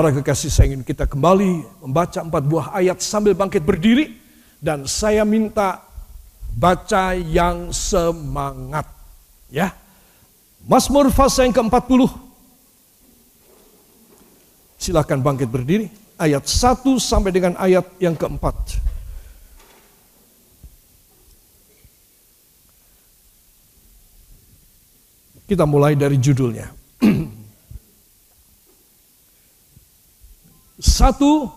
Para kekasih saya ingin kita kembali membaca empat buah ayat sambil bangkit berdiri. Dan saya minta baca yang semangat. Ya. Mazmur fase yang ke-40. Silakan bangkit berdiri. Ayat 1 sampai dengan ayat yang keempat. Kita mulai dari judulnya. Satu,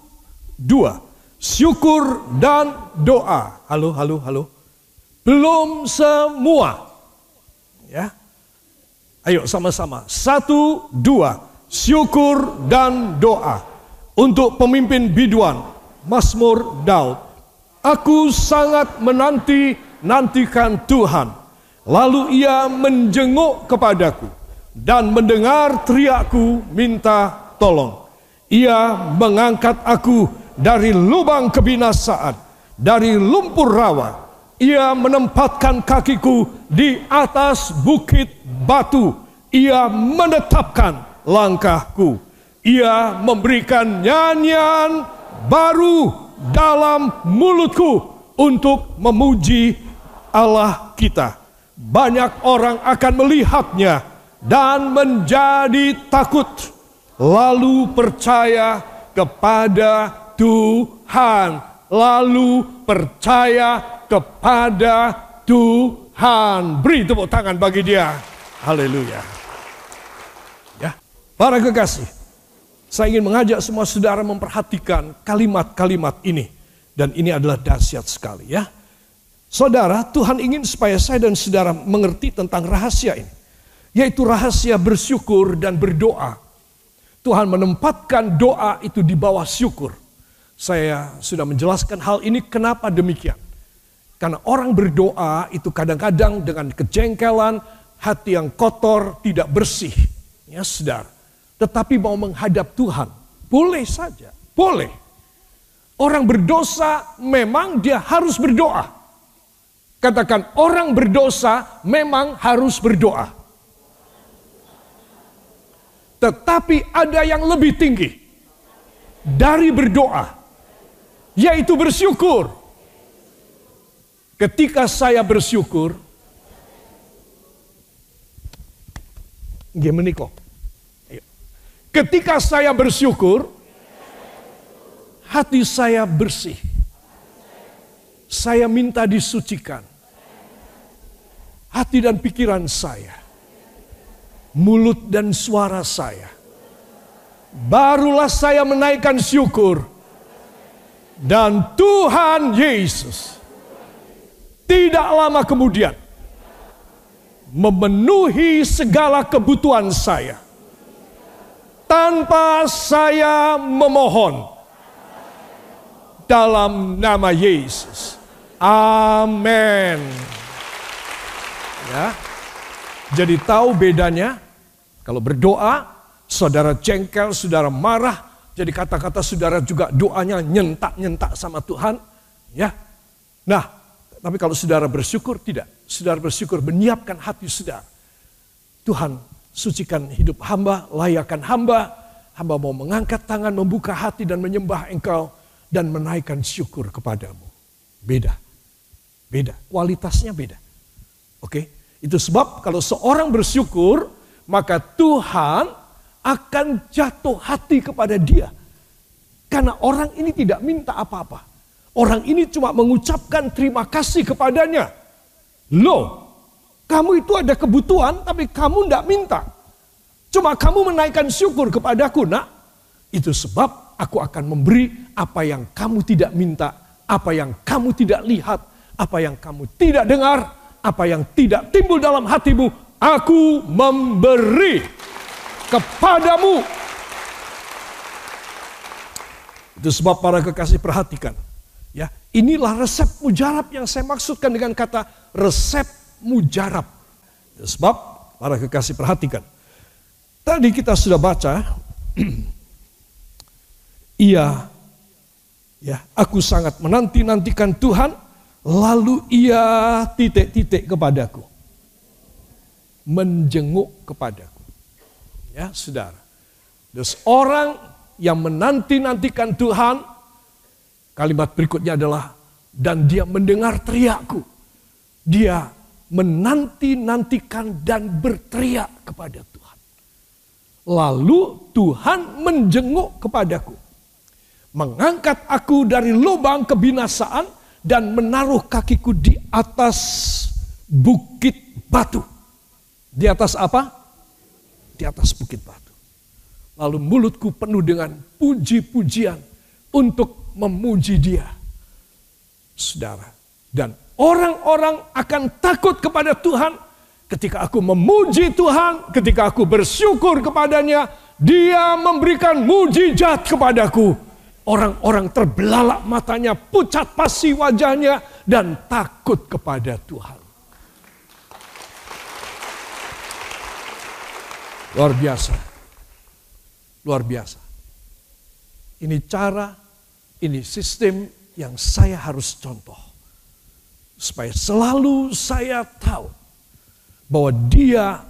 dua. Syukur dan doa. Halo, halo, halo. Belum semua. Ya. Ayo sama-sama. Satu, dua. Syukur dan doa. Untuk pemimpin biduan. Mazmur Daud. Aku sangat menanti nantikan Tuhan. Lalu ia menjenguk kepadaku dan mendengar teriakku minta tolong. Ia mengangkat aku dari lubang kebinasaan, dari lumpur rawa. Ia menempatkan kakiku di atas bukit batu. Ia menetapkan langkahku. Ia memberikan nyanyian baru dalam mulutku untuk memuji Allah kita. Banyak orang akan melihatnya dan menjadi takut lalu percaya kepada Tuhan, lalu percaya kepada Tuhan. Beri tepuk tangan bagi dia. Haleluya. Ya, para kekasih, saya ingin mengajak semua saudara memperhatikan kalimat-kalimat ini dan ini adalah dahsyat sekali ya. Saudara, Tuhan ingin supaya saya dan saudara mengerti tentang rahasia ini. Yaitu rahasia bersyukur dan berdoa. Tuhan menempatkan doa itu di bawah syukur. Saya sudah menjelaskan hal ini kenapa demikian. Karena orang berdoa itu kadang-kadang dengan kejengkelan, hati yang kotor, tidak bersih. Ya saudara. Tetapi mau menghadap Tuhan, boleh saja, boleh. Orang berdosa memang dia harus berdoa. Katakan orang berdosa memang harus berdoa. Tetapi ada yang lebih tinggi dari berdoa, yaitu bersyukur. Ketika saya bersyukur, gimana kok? Ketika saya bersyukur, hati saya bersih. Saya minta disucikan. Hati dan pikiran saya mulut dan suara saya. Barulah saya menaikkan syukur. Dan Tuhan Yesus tidak lama kemudian memenuhi segala kebutuhan saya tanpa saya memohon dalam nama Yesus. Amin. Ya. Jadi tahu bedanya kalau berdoa, saudara jengkel, saudara marah, jadi kata-kata saudara juga doanya nyentak-nyentak sama Tuhan, ya. Nah, tapi kalau saudara bersyukur tidak, saudara bersyukur menyiapkan hati saudara. Tuhan, sucikan hidup hamba, layakkan hamba, hamba mau mengangkat tangan, membuka hati dan menyembah engkau dan menaikkan syukur kepadamu. Beda. Beda, kualitasnya beda. Oke? Itu sebab kalau seorang bersyukur, maka Tuhan akan jatuh hati kepada dia. Karena orang ini tidak minta apa-apa. Orang ini cuma mengucapkan terima kasih kepadanya. Loh, kamu itu ada kebutuhan tapi kamu tidak minta. Cuma kamu menaikkan syukur kepadaku nak. Itu sebab aku akan memberi apa yang kamu tidak minta. Apa yang kamu tidak lihat. Apa yang kamu tidak dengar apa yang tidak timbul dalam hatimu, aku memberi kepadamu. Itu sebab para kekasih perhatikan. Ya, inilah resep mujarab yang saya maksudkan dengan kata resep mujarab. Itu sebab para kekasih perhatikan. Tadi kita sudah baca, iya, ya, aku sangat menanti-nantikan Tuhan Lalu ia titik-titik kepadaku. Menjenguk kepadaku. Ya, saudara. Terus orang yang menanti-nantikan Tuhan. Kalimat berikutnya adalah, dan dia mendengar teriakku. Dia menanti-nantikan dan berteriak kepada Tuhan. Lalu Tuhan menjenguk kepadaku. Mengangkat aku dari lubang kebinasaan dan menaruh kakiku di atas bukit batu. Di atas apa? Di atas bukit batu. Lalu mulutku penuh dengan puji-pujian untuk memuji dia. Saudara. Dan orang-orang akan takut kepada Tuhan ketika aku memuji Tuhan, ketika aku bersyukur kepadanya, dia memberikan mujizat kepadaku. Orang-orang terbelalak matanya, pucat pasi wajahnya, dan takut kepada Tuhan. Luar biasa. Luar biasa. Ini cara, ini sistem yang saya harus contoh. Supaya selalu saya tahu bahwa dia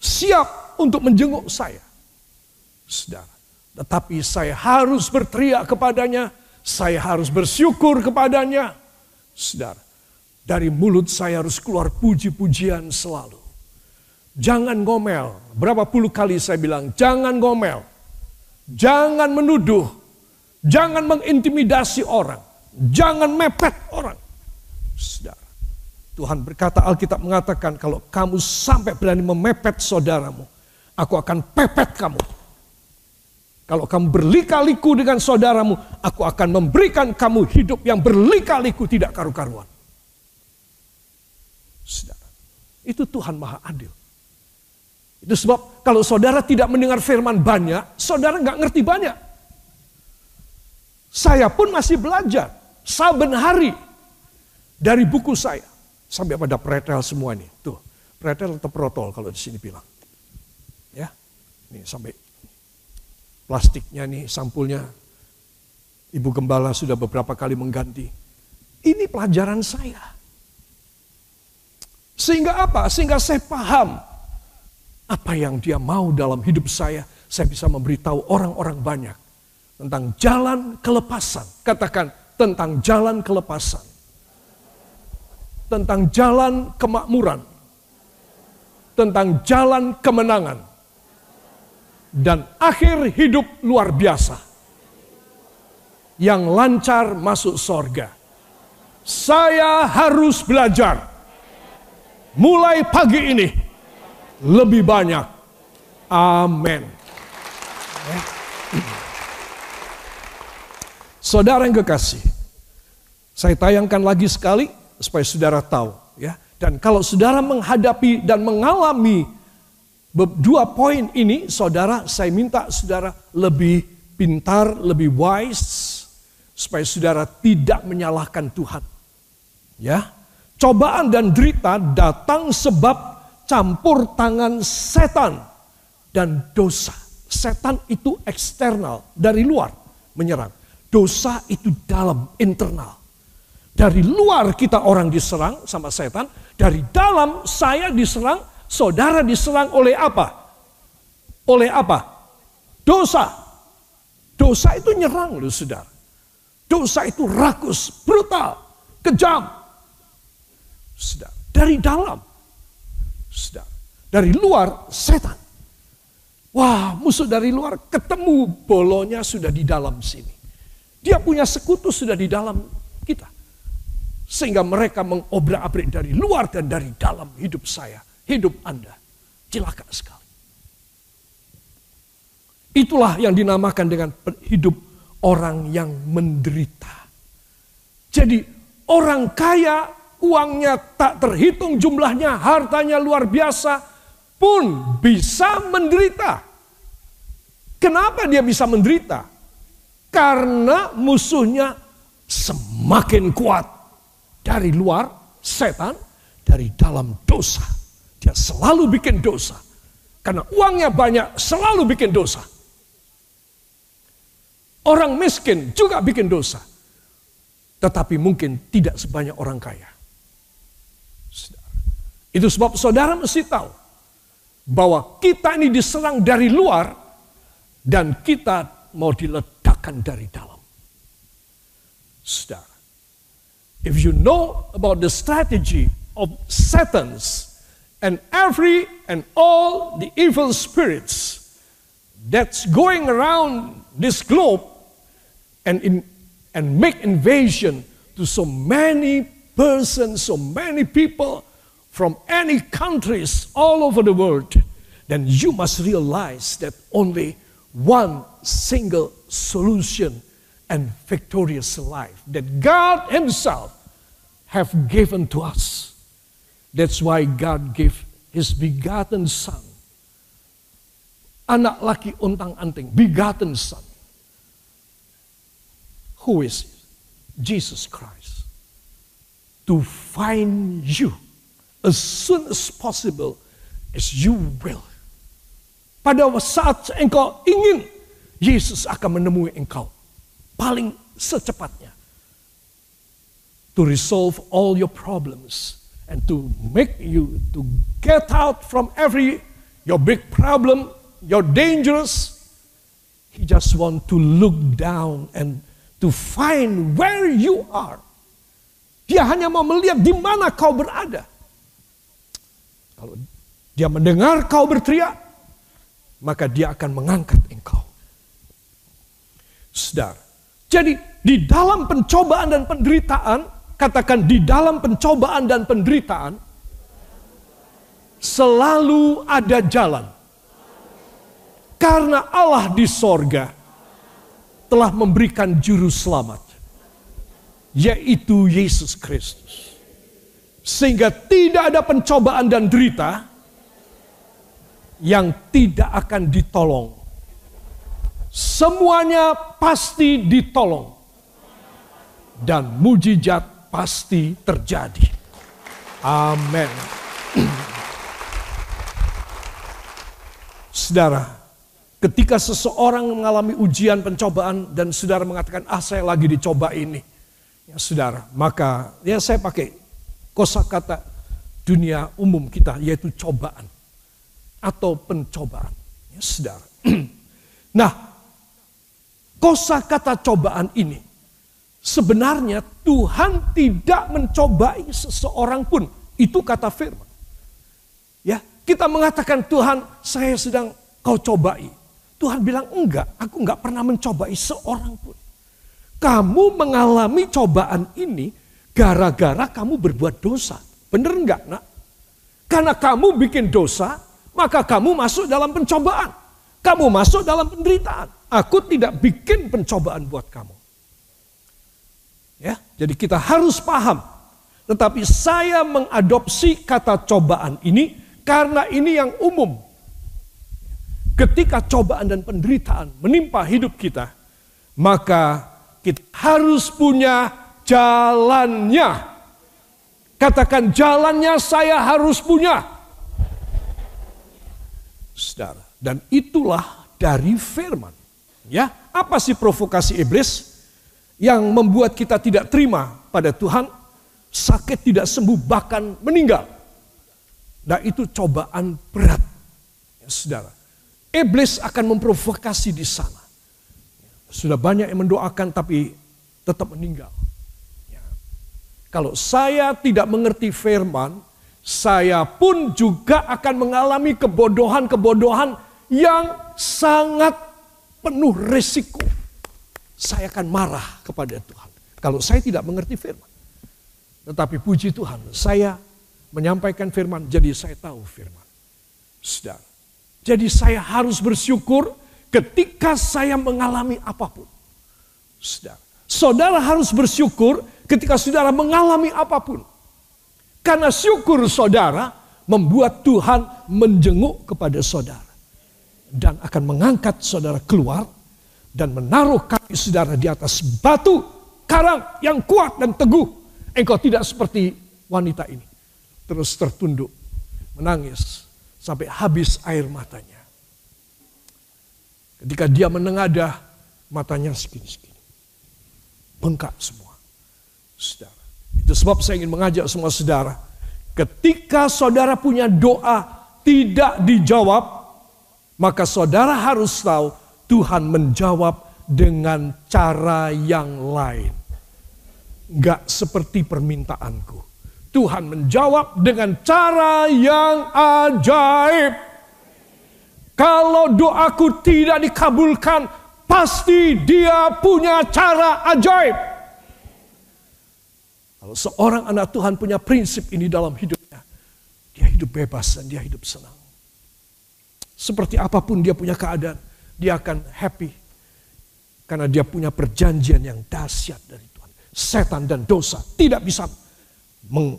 siap untuk menjenguk saya. Saudara. Tetapi saya harus berteriak kepadanya, saya harus bersyukur kepadanya. Saudara, dari mulut saya harus keluar puji-pujian selalu. Jangan ngomel. Berapa puluh kali saya bilang, jangan ngomel. Jangan menuduh. Jangan mengintimidasi orang. Jangan mepet orang. Saudara. Tuhan berkata, Alkitab mengatakan, kalau kamu sampai berani memepet saudaramu, aku akan pepet kamu. Kalau kamu berlika-liku dengan saudaramu, aku akan memberikan kamu hidup yang berlika-liku tidak karu-karuan. Saudara, itu Tuhan Maha Adil. Itu sebab kalau saudara tidak mendengar firman banyak, saudara nggak ngerti banyak. Saya pun masih belajar saben hari dari buku saya sampai pada pretel semua ini. Tuh, pretel atau protol kalau di sini bilang. Ya, ini sampai plastiknya nih sampulnya. Ibu gembala sudah beberapa kali mengganti. Ini pelajaran saya. Sehingga apa? Sehingga saya paham apa yang dia mau dalam hidup saya, saya bisa memberitahu orang-orang banyak tentang jalan kelepasan. Katakan tentang jalan kelepasan. Tentang jalan kemakmuran. Tentang jalan kemenangan. Dan akhir hidup luar biasa. Yang lancar masuk sorga. Saya harus belajar. Mulai pagi ini lebih banyak. Amin. Saudara yang kekasih, saya tayangkan lagi sekali supaya saudara tahu ya. Dan kalau saudara menghadapi dan mengalami dua poin ini, saudara, saya minta saudara lebih pintar, lebih wise supaya saudara tidak menyalahkan Tuhan. Ya. Cobaan dan derita datang sebab campur tangan setan dan dosa. Setan itu eksternal, dari luar menyerang. Dosa itu dalam, internal. Dari luar kita orang diserang sama setan, dari dalam saya diserang, saudara diserang oleh apa? Oleh apa? Dosa. Dosa itu nyerang loh saudara. Dosa itu rakus, brutal, kejam. Saudara, dari dalam Saudara. Dari luar setan. Wah musuh dari luar ketemu bolonya sudah di dalam sini. Dia punya sekutu sudah di dalam kita. Sehingga mereka mengobrak-abrik dari luar dan dari dalam hidup saya. Hidup Anda. Cilaka sekali. Itulah yang dinamakan dengan hidup orang yang menderita. Jadi orang kaya uangnya tak terhitung jumlahnya, hartanya luar biasa, pun bisa menderita. Kenapa dia bisa menderita? Karena musuhnya semakin kuat. Dari luar, setan, dari dalam dosa. Dia selalu bikin dosa. Karena uangnya banyak, selalu bikin dosa. Orang miskin juga bikin dosa. Tetapi mungkin tidak sebanyak orang kaya. Itu sebab saudara mesti tahu bahwa kita ini diserang dari luar dan kita mau diledakkan dari dalam. Saudara, if you know about the strategy of Satan's and every and all the evil spirits that's going around this globe and in and make invasion to so many persons, so many people from any countries all over the world, then you must realize that only one single solution and victorious life that God Himself have given to us. That's why God gave His begotten Son. Anak laki untang anting, begotten Son. Who is Jesus Christ? To find you as soon as possible as you will. Pada saat engkau ingin, Yesus akan menemui engkau paling secepatnya. To resolve all your problems and to make you to get out from every your big problem, your dangerous. He just want to look down and to find where you are. Dia hanya mau melihat di mana kau berada. Kalau dia mendengar kau berteriak, maka dia akan mengangkat engkau. Sedar, jadi di dalam pencobaan dan penderitaan, katakan di dalam pencobaan dan penderitaan, selalu ada jalan. Karena Allah di sorga telah memberikan juru selamat, yaitu Yesus Kristus. Sehingga tidak ada pencobaan dan derita yang tidak akan ditolong semuanya pasti ditolong dan mujizat pasti terjadi. Amin. Saudara, ketika seseorang mengalami ujian pencobaan dan saudara mengatakan, ah saya lagi dicoba ini. Ya saudara, maka ya saya pakai kosakata dunia umum kita yaitu cobaan atau pencobaan. Ya saudara. nah, kosa kata cobaan ini. Sebenarnya Tuhan tidak mencobai seseorang pun. Itu kata firman. Ya, kita mengatakan Tuhan, saya sedang kau cobai. Tuhan bilang enggak, aku enggak pernah mencobai seorang pun. Kamu mengalami cobaan ini gara-gara kamu berbuat dosa. Bener enggak nak? Karena kamu bikin dosa, maka kamu masuk dalam pencobaan. Kamu masuk dalam penderitaan. Aku tidak bikin pencobaan buat kamu. Ya, jadi kita harus paham. Tetapi saya mengadopsi kata cobaan ini karena ini yang umum. Ketika cobaan dan penderitaan menimpa hidup kita, maka kita harus punya jalannya. Katakan jalannya saya harus punya. Saudara, dan itulah dari firman. Ya, apa sih provokasi iblis yang membuat kita tidak terima pada Tuhan? Sakit tidak sembuh bahkan meninggal. Nah itu cobaan berat. Ya, saudara, iblis akan memprovokasi di sana. Sudah banyak yang mendoakan tapi tetap meninggal. Kalau saya tidak mengerti firman, saya pun juga akan mengalami kebodohan-kebodohan yang sangat penuh resiko. Saya akan marah kepada Tuhan. Kalau saya tidak mengerti firman. Tetapi puji Tuhan, saya menyampaikan firman, jadi saya tahu firman. Saudara. Jadi saya harus bersyukur ketika saya mengalami apa pun. Saudara. Saudara harus bersyukur ketika saudara mengalami apa pun. Karena syukur saudara membuat Tuhan menjenguk kepada saudara dan akan mengangkat saudara keluar dan menaruh kaki saudara di atas batu karang yang kuat dan teguh. Engkau tidak seperti wanita ini. Terus tertunduk, menangis sampai habis air matanya. Ketika dia menengadah, matanya segini-segini. Bengkak semua. Saudara. Itu sebab saya ingin mengajak semua saudara. Ketika saudara punya doa tidak dijawab, maka saudara harus tahu Tuhan menjawab dengan cara yang lain. Gak seperti permintaanku. Tuhan menjawab dengan cara yang ajaib. Kalau doaku tidak dikabulkan, pasti dia punya cara ajaib. Kalau seorang anak Tuhan punya prinsip ini dalam hidupnya, dia hidup bebas dan dia hidup senang. Seperti apa pun dia punya keadaan, dia akan happy. Karena dia punya perjanjian yang dahsyat dari Tuhan. Setan dan dosa tidak bisa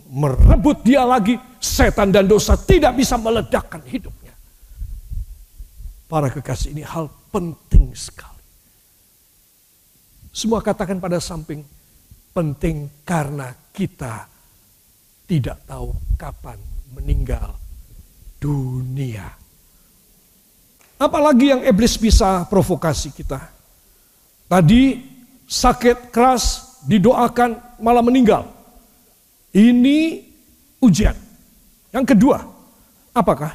merebut dia lagi. Setan dan dosa tidak bisa meledakkan hidupnya. Para kekasih ini hal penting sekali. Semua katakan pada samping penting karena kita tidak tahu kapan meninggal dunia. Apalagi yang iblis bisa provokasi kita. Tadi sakit keras didoakan malah meninggal. Ini ujian. Yang kedua, apakah?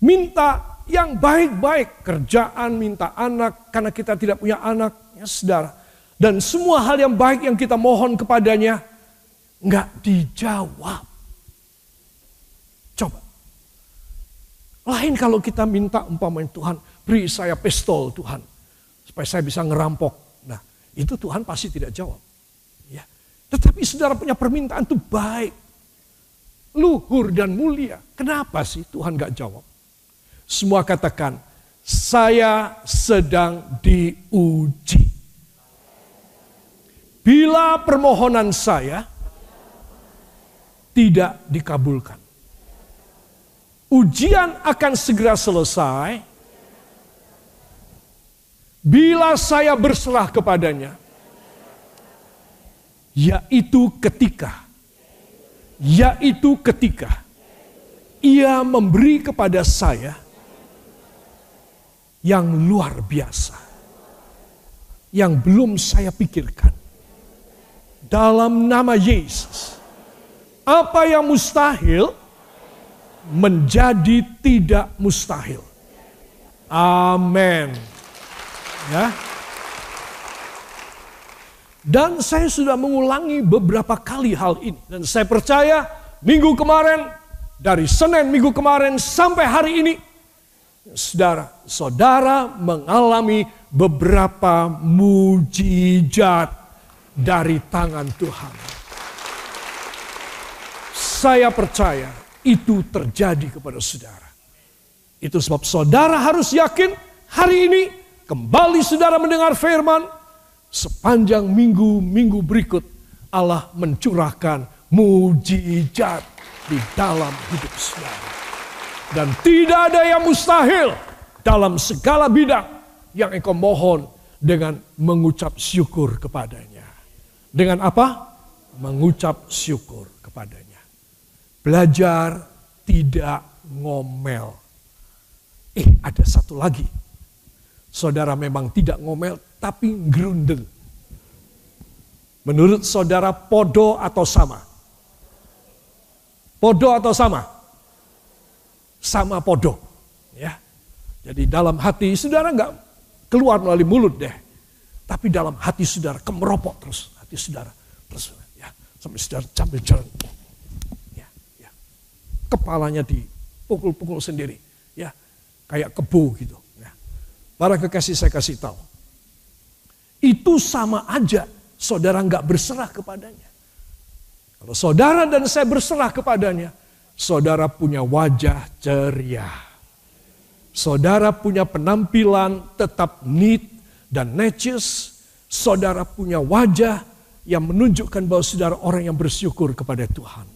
Minta yang baik-baik. Kerjaan, minta anak, karena kita tidak punya anak. Ya saudara. Dan semua hal yang baik yang kita mohon kepadanya, nggak dijawab. Lain kalau kita minta umpamanya Tuhan, beri saya pistol Tuhan. Supaya saya bisa ngerampok. Nah itu Tuhan pasti tidak jawab. Ya. Tetapi saudara punya permintaan itu baik. Luhur dan mulia. Kenapa sih Tuhan gak jawab? Semua katakan, saya sedang diuji. Bila permohonan saya tidak dikabulkan ujian akan segera selesai bila saya berserah kepadanya. Yaitu ketika, yaitu ketika ia memberi kepada saya yang luar biasa, yang belum saya pikirkan. Dalam nama Yesus, apa yang mustahil menjadi tidak mustahil. Amin. Ya. Dan saya sudah mengulangi beberapa kali hal ini. Dan saya percaya minggu kemarin, dari Senin minggu kemarin sampai hari ini, saudara, saudara mengalami beberapa mujizat dari tangan Tuhan. Saya percaya itu terjadi kepada saudara. Itu sebab saudara harus yakin hari ini kembali saudara mendengar firman sepanjang minggu-minggu berikut Allah mencurahkan mujizat di dalam hidup saudara. Dan tidak ada yang mustahil dalam segala bidang yang engkau mohon dengan mengucap syukur kepadanya. Dengan apa? Mengucap syukur kepadanya. Belajar tidak ngomel. Eh, ada satu lagi. Saudara memang tidak ngomel, tapi gerundel. Menurut saudara podo atau sama? Podo atau sama? Sama podo. Ya. Jadi dalam hati saudara nggak keluar melalui mulut deh. Tapi dalam hati saudara kemeropok terus. Hati saudara terus. Ya. Sampai saudara sambil jalan kepalanya dipukul-pukul sendiri. Ya, kayak kebu gitu. Ya. Para kekasih saya kasih tahu. Itu sama aja saudara nggak berserah kepadanya. Kalau saudara dan saya berserah kepadanya, saudara punya wajah ceria. Saudara punya penampilan tetap neat dan necis. Saudara punya wajah yang menunjukkan bahwa saudara orang yang bersyukur kepada Tuhan.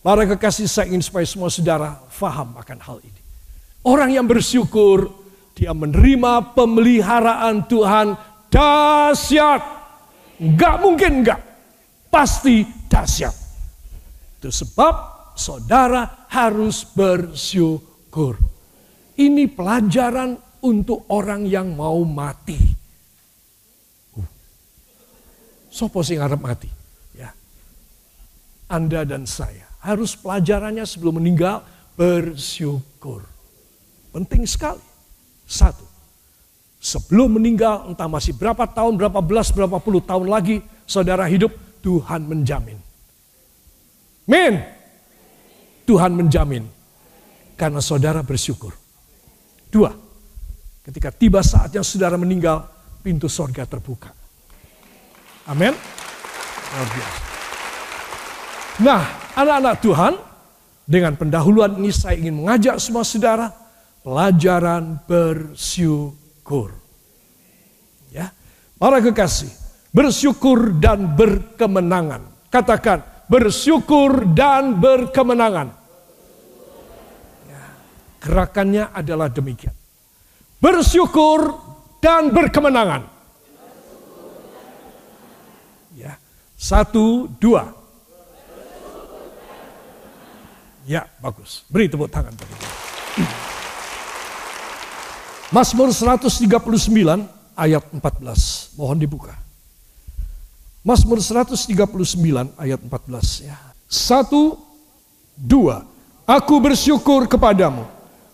Para kekasih saya ingin supaya semua saudara faham akan hal ini. Orang yang bersyukur, dia menerima pemeliharaan Tuhan dahsyat. Enggak mungkin enggak. Pasti dahsyat. Itu sebab saudara harus bersyukur. Ini pelajaran untuk orang yang mau mati. Sopo sing ngarep mati? Ya. Anda dan saya harus pelajarannya sebelum meninggal bersyukur. Penting sekali. Satu, Sebelum meninggal, entah masih berapa tahun, berapa belas, berapa puluh tahun lagi, saudara hidup, Tuhan menjamin. Min. Tuhan menjamin. Karena saudara bersyukur. Dua, ketika tiba saatnya saudara meninggal, pintu sorga terbuka. Amin. Nah, anak-anak Tuhan, dengan pendahuluan ini saya ingin mengajak semua saudara pelajaran bersyukur. Ya. Para kekasih, bersyukur dan berkemenangan. Katakan, bersyukur dan berkemenangan. Ya. Gerakannya adalah demikian. Bersyukur dan berkemenangan. Ya. Satu, dua. Ya, bagus. Beri tepuk tangan. Mazmur 139 ayat 14. Mohon dibuka. Mazmur 139 ayat 14 ya. Satu, dua. Aku bersyukur kepadamu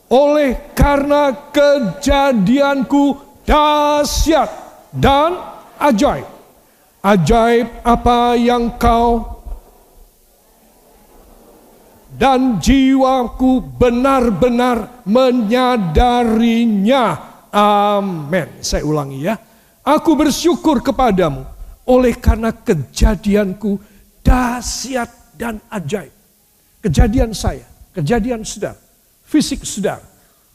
oleh karena kejadianku dahsyat dan ajaib. Ajaib apa yang kau dan jiwaku benar-benar menyadarinya. Amin. Saya ulangi ya. Aku bersyukur kepadamu oleh karena kejadianku dahsyat dan ajaib. Kejadian saya, kejadian saudara, fisik saudara,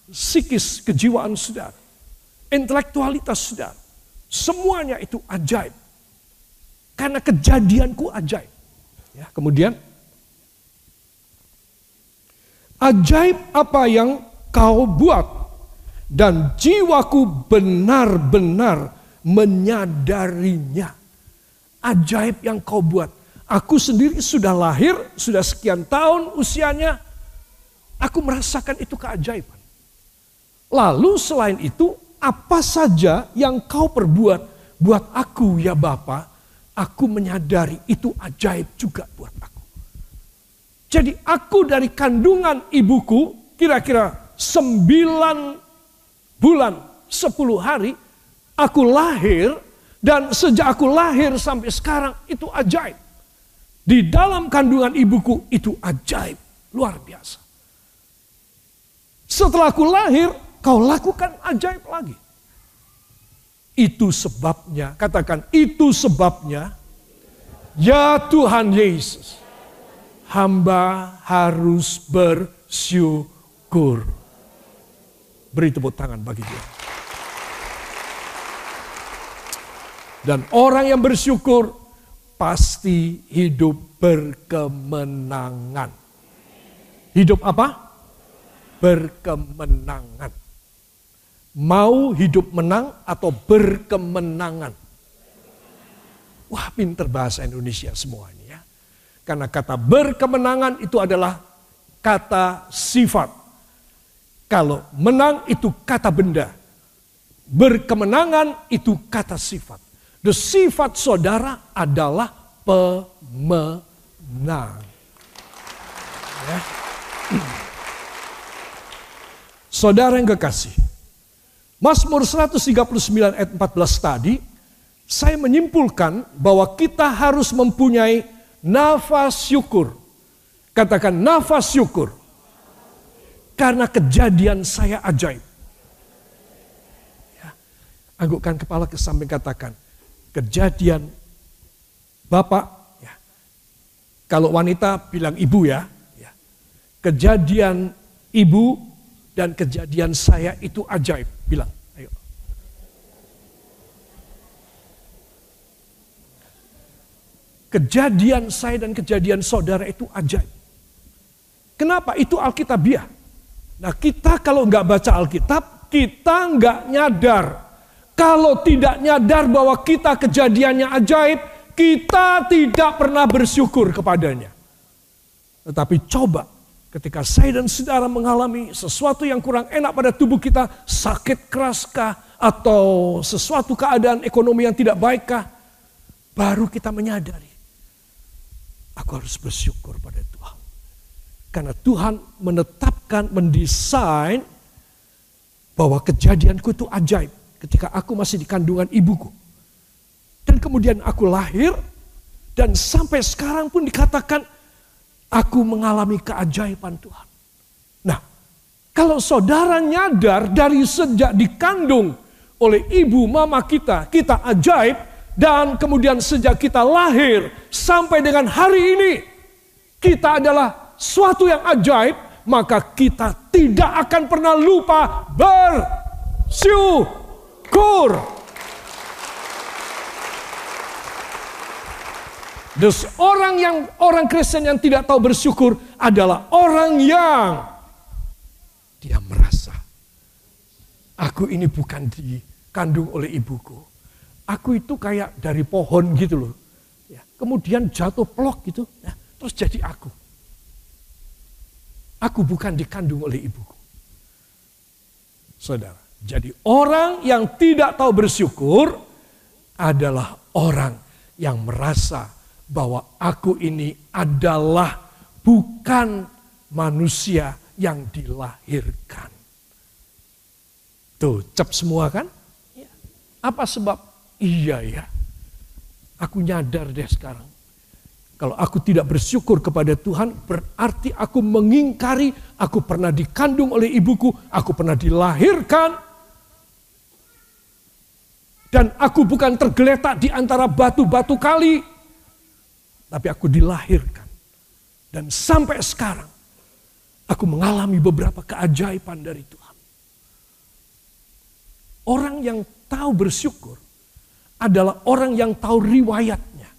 psikis kejiwaan saudara, intelektualitas saudara, semuanya itu ajaib. Karena kejadianku ajaib. Ya, kemudian ajaib apa yang kau buat dan jiwaku benar-benar menyadarinya. Ajaib yang kau buat. Aku sendiri sudah lahir, sudah sekian tahun usianya, aku merasakan itu keajaiban. Lalu selain itu, apa saja yang kau perbuat buat aku ya Bapa, aku menyadari itu ajaib juga buat aku. Jadi aku dari kandungan ibuku kira-kira sembilan bulan sepuluh hari aku lahir dan sejak aku lahir sampai sekarang itu ajaib. Di dalam kandungan ibuku itu ajaib, luar biasa. Setelah aku lahir, kau lakukan ajaib lagi. Itu sebabnya, katakan itu sebabnya, ya Tuhan Yesus hamba harus bersyukur. Beri tepuk tangan bagi dia. Dan orang yang bersyukur pasti hidup berkemenangan. Hidup apa? Berkemenangan. Mau hidup menang atau berkemenangan? Wah pinter bahasa Indonesia semua ini. Karena kata berkemenangan itu adalah kata sifat. Kalau menang itu kata benda. Berkemenangan itu kata sifat. The sifat saudara adalah pemenang. Ya. Saudara yang kekasih. Mazmur 139 ayat 14 tadi, saya menyimpulkan bahwa kita harus mempunyai nafas syukur. Katakan nafas syukur. Karena kejadian saya ajaib. Ya. Anggukkan kepala ke samping katakan. Kejadian Bapak. Ya. Kalau wanita bilang ibu ya. ya. Kejadian ibu dan kejadian saya itu ajaib. Bilang. Kejadian saya dan kejadian saudara itu ajaib. Kenapa? Itu Alkitabiah. Nah kita kalau nggak baca Alkitab, kita nggak nyadar. Kalau tidak nyadar bahwa kita kejadiannya ajaib, kita tidak pernah bersyukur kepadanya. Tetapi coba ketika saya dan saudara mengalami sesuatu yang kurang enak pada tubuh kita, sakit keraskah, atau sesuatu keadaan ekonomi yang tidak baikkah, baru kita menyadari Aku harus bersyukur pada Tuhan. Karena Tuhan menetapkan, mendesain bahwa kejadianku itu ajaib. ketika aku masih di kandungan ibuku. Dan kemudian aku lahir dan sampai sekarang pun dikatakan aku mengalami keajaiban Tuhan. Nah, kalau saudara nyadar dari sejak dikandung oleh ibu mama kita, kita ajaib dan kemudian sejak kita lahir sampai dengan hari ini kita adalah suatu yang ajaib, maka kita tidak akan pernah lupa bersyukur. Dus orang yang orang Kristen yang tidak tahu bersyukur adalah orang yang dia merasa aku ini bukan dikandung oleh ibuku. Aku itu kayak dari pohon gitu loh. Ya, kemudian jatuh pelok gitu, ya, terus jadi aku. Aku bukan dikandung oleh ibuku. Saudara, jadi orang yang tidak tahu bersyukur adalah orang yang merasa bahwa aku ini adalah bukan manusia yang dilahirkan. Tuh, cap semua kan? Ya. Apa sebab? Iya ya. Aku nyadar deh sekarang. Kalau aku tidak bersyukur kepada Tuhan, berarti aku mengingkari, aku pernah dikandung oleh ibuku, aku pernah dilahirkan, dan aku bukan tergeletak di antara batu-batu kali, tapi aku dilahirkan. Dan sampai sekarang aku mengalami beberapa keajaiban dari Tuhan. Orang yang tahu bersyukur adalah orang yang tahu riwayatnya.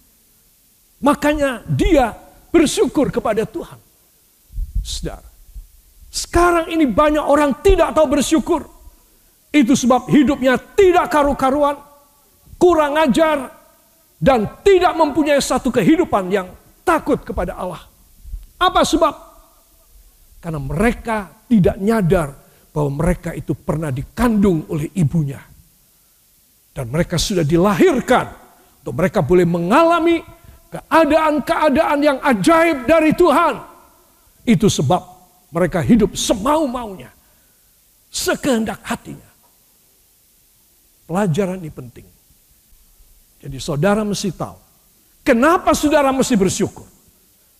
Makanya dia bersyukur kepada Tuhan. Saudara, sekarang ini banyak orang tidak tahu bersyukur. Itu sebab hidupnya tidak karu-karuan, kurang ajar, dan tidak mempunyai satu kehidupan yang takut kepada Allah. Apa sebab? Karena mereka tidak nyadar bahwa mereka itu pernah dikandung oleh ibunya. Dan mereka sudah dilahirkan untuk mereka boleh mengalami keadaan-keadaan yang ajaib dari Tuhan. Itu sebab mereka hidup semau-maunya, sekehendak hatinya. Pelajaran ini penting. Jadi saudara mesti tahu. Kenapa saudara mesti bersyukur?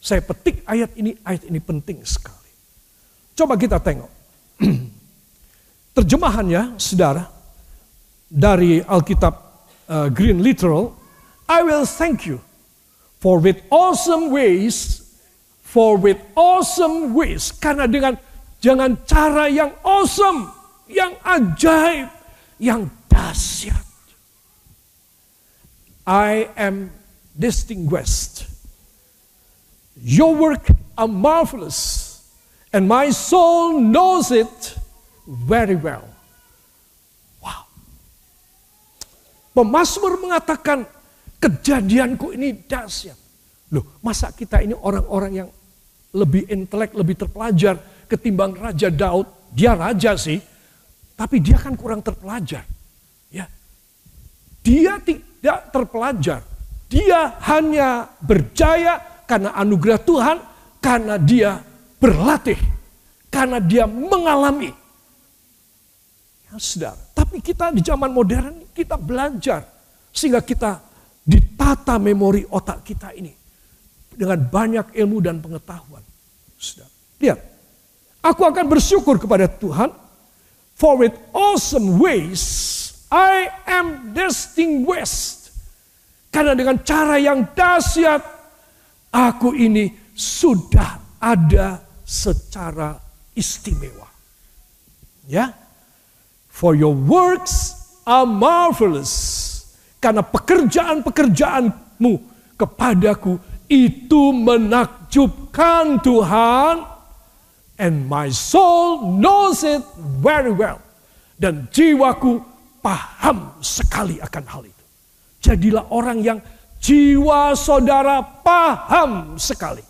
Saya petik ayat ini, ayat ini penting sekali. Coba kita tengok. Terjemahannya, saudara, dari Alkitab uh, Green Literal, I will thank you for with awesome ways, for with awesome ways. Karena dengan jangan cara yang awesome, yang ajaib, yang dahsyat. I am distinguished. Your work are marvelous, and my soul knows it very well. Wow. Pemasmur mengatakan, kejadianku ini dahsyat. Loh, masa kita ini orang-orang yang lebih intelek, lebih terpelajar ketimbang Raja Daud. Dia raja sih, tapi dia kan kurang terpelajar. Ya. Dia tidak terpelajar. Dia hanya berjaya karena anugerah Tuhan, karena dia berlatih, karena dia mengalami. Ya saudara, tapi kita di zaman modern kita belajar sehingga kita ditata memori otak kita ini dengan banyak ilmu dan pengetahuan. Saudara, lihat, aku akan bersyukur kepada Tuhan for with awesome ways I am distinguished. Karena dengan cara yang dahsyat, aku ini sudah ada secara istimewa. Ya. For your works are marvelous. Karena pekerjaan-pekerjaanmu kepadaku itu menakjubkan Tuhan. And my soul knows it very well. Dan jiwaku paham sekali akan hal itu. Jadilah orang yang jiwa saudara paham sekali.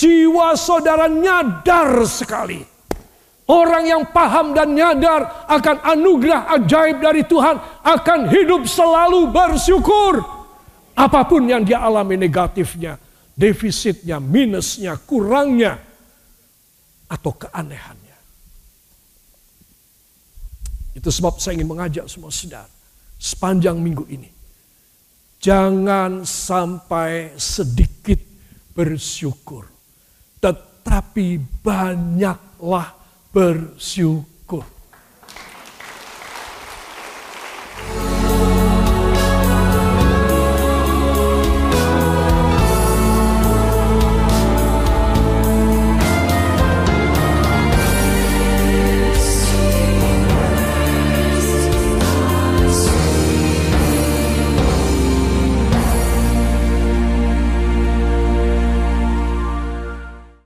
Jiwa saudara nyadar sekali. Orang yang paham dan nyadar akan anugerah ajaib dari Tuhan akan hidup selalu bersyukur. Apa pun yang dia alami negatifnya, defisitnya, minusnya, kurangnya, atau keanehan. Itu sebab saya ingin mengajak semua saudara sepanjang minggu ini. Jangan sampai sedikit bersyukur. Tetapi banyaklah bersyukur